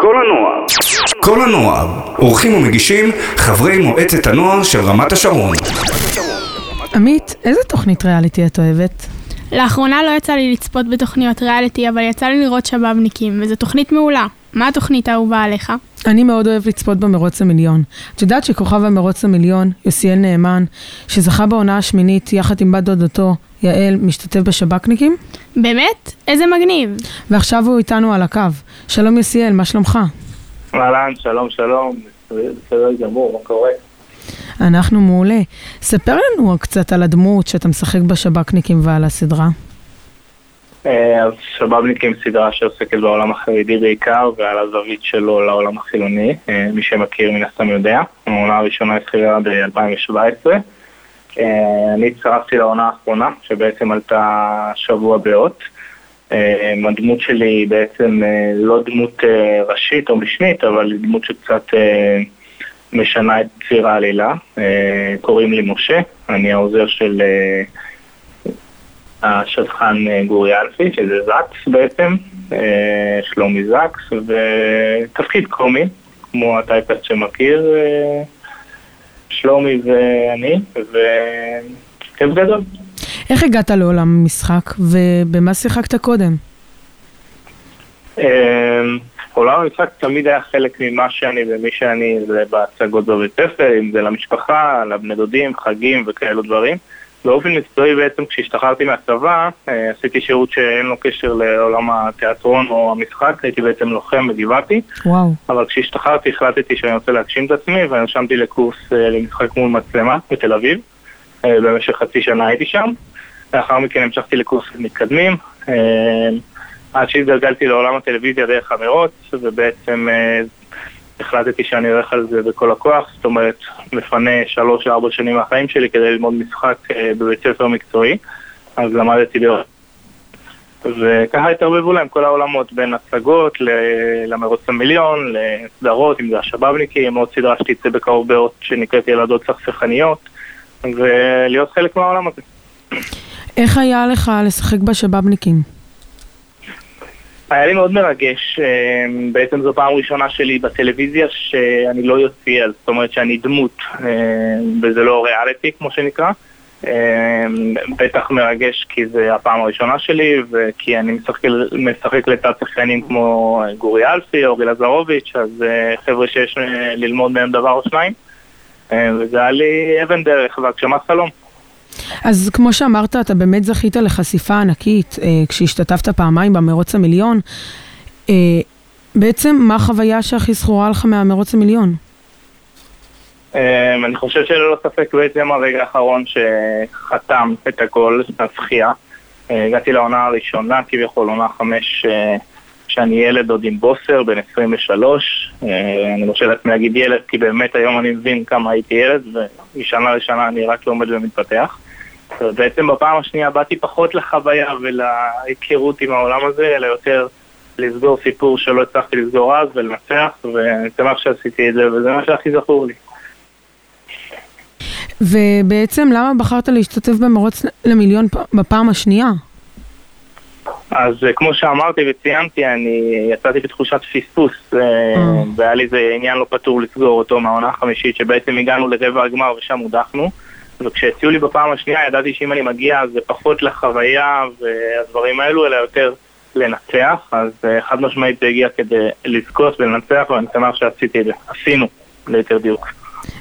כל הנוער. כל הנוער. עורכים ומגישים חברי מועצת הנוער של רמת השרון. עמית, איזה תוכנית ריאליטי את אוהבת? לאחרונה לא יצא לי לצפות בתוכניות ריאליטי, אבל יצא לי לראות שבאבניקים, וזו תוכנית מעולה. מה התוכנית האהובה עליך? אני מאוד אוהב לצפות במרוץ למיליון. את יודעת שכוכב המרוץ למיליון, יוסיאל נאמן, שזכה בעונה השמינית יחד עם בת דודתו, יעל, משתתף בשב"כניקים? באמת? איזה מגניב. ועכשיו הוא איתנו על הקו. שלום יוסיאל, מה שלומך? אהלן, שלום, שלום, בסדר גמור, מה קורה? אנחנו מעולה. ספר לנו קצת על הדמות שאתה משחק בשב"כניקים ועל הסדרה. אה, אז שבאבניקים סדרה שעוסקת בעולם החרדי בעיקר ועל הזווית שלו לעולם החילוני, אה, מי שמכיר מן הסתם יודע. העונה הראשונה התחילה ב-2017. אה, אני הצטרפתי לעונה האחרונה, שבעצם עלתה שבוע באות. הדמות שלי בעצם לא דמות ראשית או משנית, אבל דמות שקצת משנה את ציר העלילה. קוראים לי משה, אני העוזר של... השטחן אה, גורי אלפי, שזה זקס בעצם, אה, שלומי זקס, ותפקיד קומי, כמו הטייפסט שמכיר, אה, שלומי ואני, וכיף גדול. איך הגעת לעולם המשחק, ובמה שיחקת קודם? עולם המשחק תמיד היה חלק ממה שאני ומי שאני, זה בהצגות בבית ספר, אם זה למשפחה, לבני דודים, חגים וכאלו דברים. באופן מקצועי בעצם כשהשתחררתי מהצבא, אה, עשיתי שירות שאין לו קשר לעולם התיאטרון או המשחק, הייתי בעצם לוחם בגבעתי. וואו. אבל כשהשתחררתי החלטתי שאני רוצה להגשים את עצמי ונרשמתי לקורס אה, למשחק מול מצלמה בתל אביב. אה, במשך חצי שנה הייתי שם. לאחר מכן המשכתי לקורסים מתקדמים. עד שהתגלגלתי לעולם הטלוויזיה דרך המרוץ, ובעצם החלטתי שאני הולך על זה בכל הכוח, זאת אומרת, מפנה שלוש-ארבע שנים מהחיים שלי כדי ללמוד משחק אה, בבית ספר מקצועי, אז למדתי לראות. וככה התערבבו להם כל העולמות, בין הצגות למרוץ למיליון, לסדרות, אם זה השבאבניקים, עוד סדרה שתצא בקרוב באות שנקראת ילדות סכסכניות, ולהיות חלק מהעולם הזה. איך היה לך לשחק בשבאבניקים? היה לי מאוד מרגש, אה, בעצם זו פעם ראשונה שלי בטלוויזיה שאני לא יוציא זאת אומרת שאני דמות, אה, וזה לא ריאליטי כמו שנקרא. אה, בטח מרגש כי זה הפעם הראשונה שלי וכי אני משחק, משחק לצד שחקנים כמו גורי אלפי, אורי לזרוביץ', אז חבר'ה שיש ללמוד מהם דבר או שניים. וזה היה לי אבן דרך והגשמת חלום. אז כמו שאמרת, אתה באמת זכית לחשיפה ענקית אה, כשהשתתפת פעמיים במרוץ המיליון. אה, בעצם, מה החוויה שהכי זכורה לך מהמרוץ המיליון? אה, אני חושב שללא ספק בעצם הרגע האחרון שחתם את הכל, הזכייה. אה, הגעתי לעונה הראשונה, כביכול עונה חמש, אה, שאני ילד עוד עם בוסר, בן 23. אה, אני מרשה לעצמי להגיד ילד, כי באמת היום אני מבין כמה הייתי ילד, ומשנה לשנה אני רק לומד ומתפתח. בעצם בפעם השנייה באתי פחות לחוויה ולהיכרות עם העולם הזה, אלא יותר לסגור סיפור שלא הצלחתי לסגור אז ולנצח, ואני שמח שעשיתי את זה, וזה מה שהכי זכור לי. ובעצם למה בחרת להשתתף במרוץ למיליון בפעם השנייה? אז אה, כמו שאמרתי וציינתי, אני יצאתי בתחושת פספוס, אה. והיה לי איזה עניין לא פתור לסגור אותו מהעונה החמישית, שבעצם הגענו לרבע הגמר ושם הודחנו. וכשהציעו לי בפעם השנייה ידעתי שאם אני מגיע זה פחות לחוויה והדברים האלו, אלא יותר לנצח, אז חד משמעית זה הגיע כדי לזכות ולנצח, ואני שמח שעשיתי את זה. עשינו, ליתר דיוק.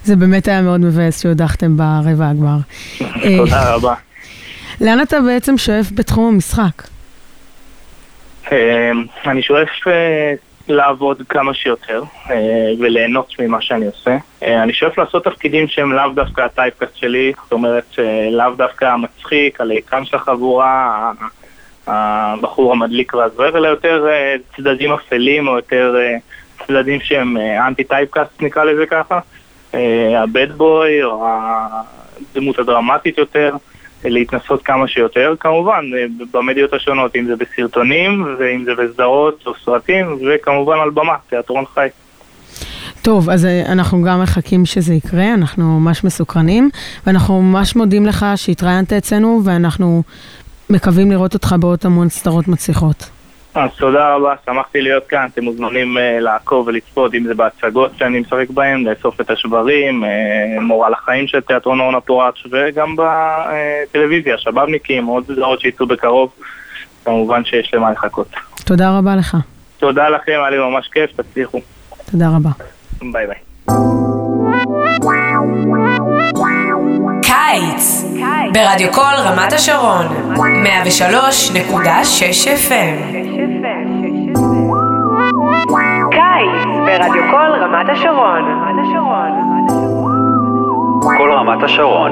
זה באמת היה מאוד מבאס שהודחתם ברבע הגמר. תודה רבה. לאן אתה בעצם שואף בתחום המשחק? אמ, אני שואף אה, לעבוד כמה שיותר אה, וליהנות ממה שאני עושה. אה, אני שואף לעשות תפקידים שהם לאו דווקא הטייפקאסט שלי, זאת אומרת לאו דווקא המצחיק, הלהיקן של החבורה, הבחור המדליק והזוהר, אלא יותר צדדים אפלים או יותר צדדים שהם אנטי טייפקאסט נקרא לזה ככה. הבד בוי או הדמות הדרמטית יותר. להתנסות כמה שיותר, כמובן אה, במדיות השונות, אם זה בסרטונים ואם זה בסדרות או סרטים, וכמובן על במה, תיאטרון חי. טוב, אז אה, אנחנו גם מחכים שזה יקרה, אנחנו ממש מסוקרנים, ואנחנו ממש מודים לך שהתראיינת אצלנו, ואנחנו מקווים לראות אותך בעוד המון סדרות מצליחות. אז תודה רבה, שמחתי להיות כאן, אתם מוזמנים uh, לעקוב ולצפות, אם זה בהצגות שאני משחק בהן, לאסוף את השברים, uh, מורה לחיים של תיאטרון אורנה פורץ', וגם בטלוויזיה, שבאבניקים, עוד סדרות שיצאו בקרוב, כמובן שיש למה לחכות. תודה רבה לך. תודה לכם, היה לי ממש כיף, תצליחו. תודה רבה. ביי ביי. קיץ, ברדיו קול רמת השרון, 103.6 FM. ברדיו קול רמת השרון. קול רמת השרון.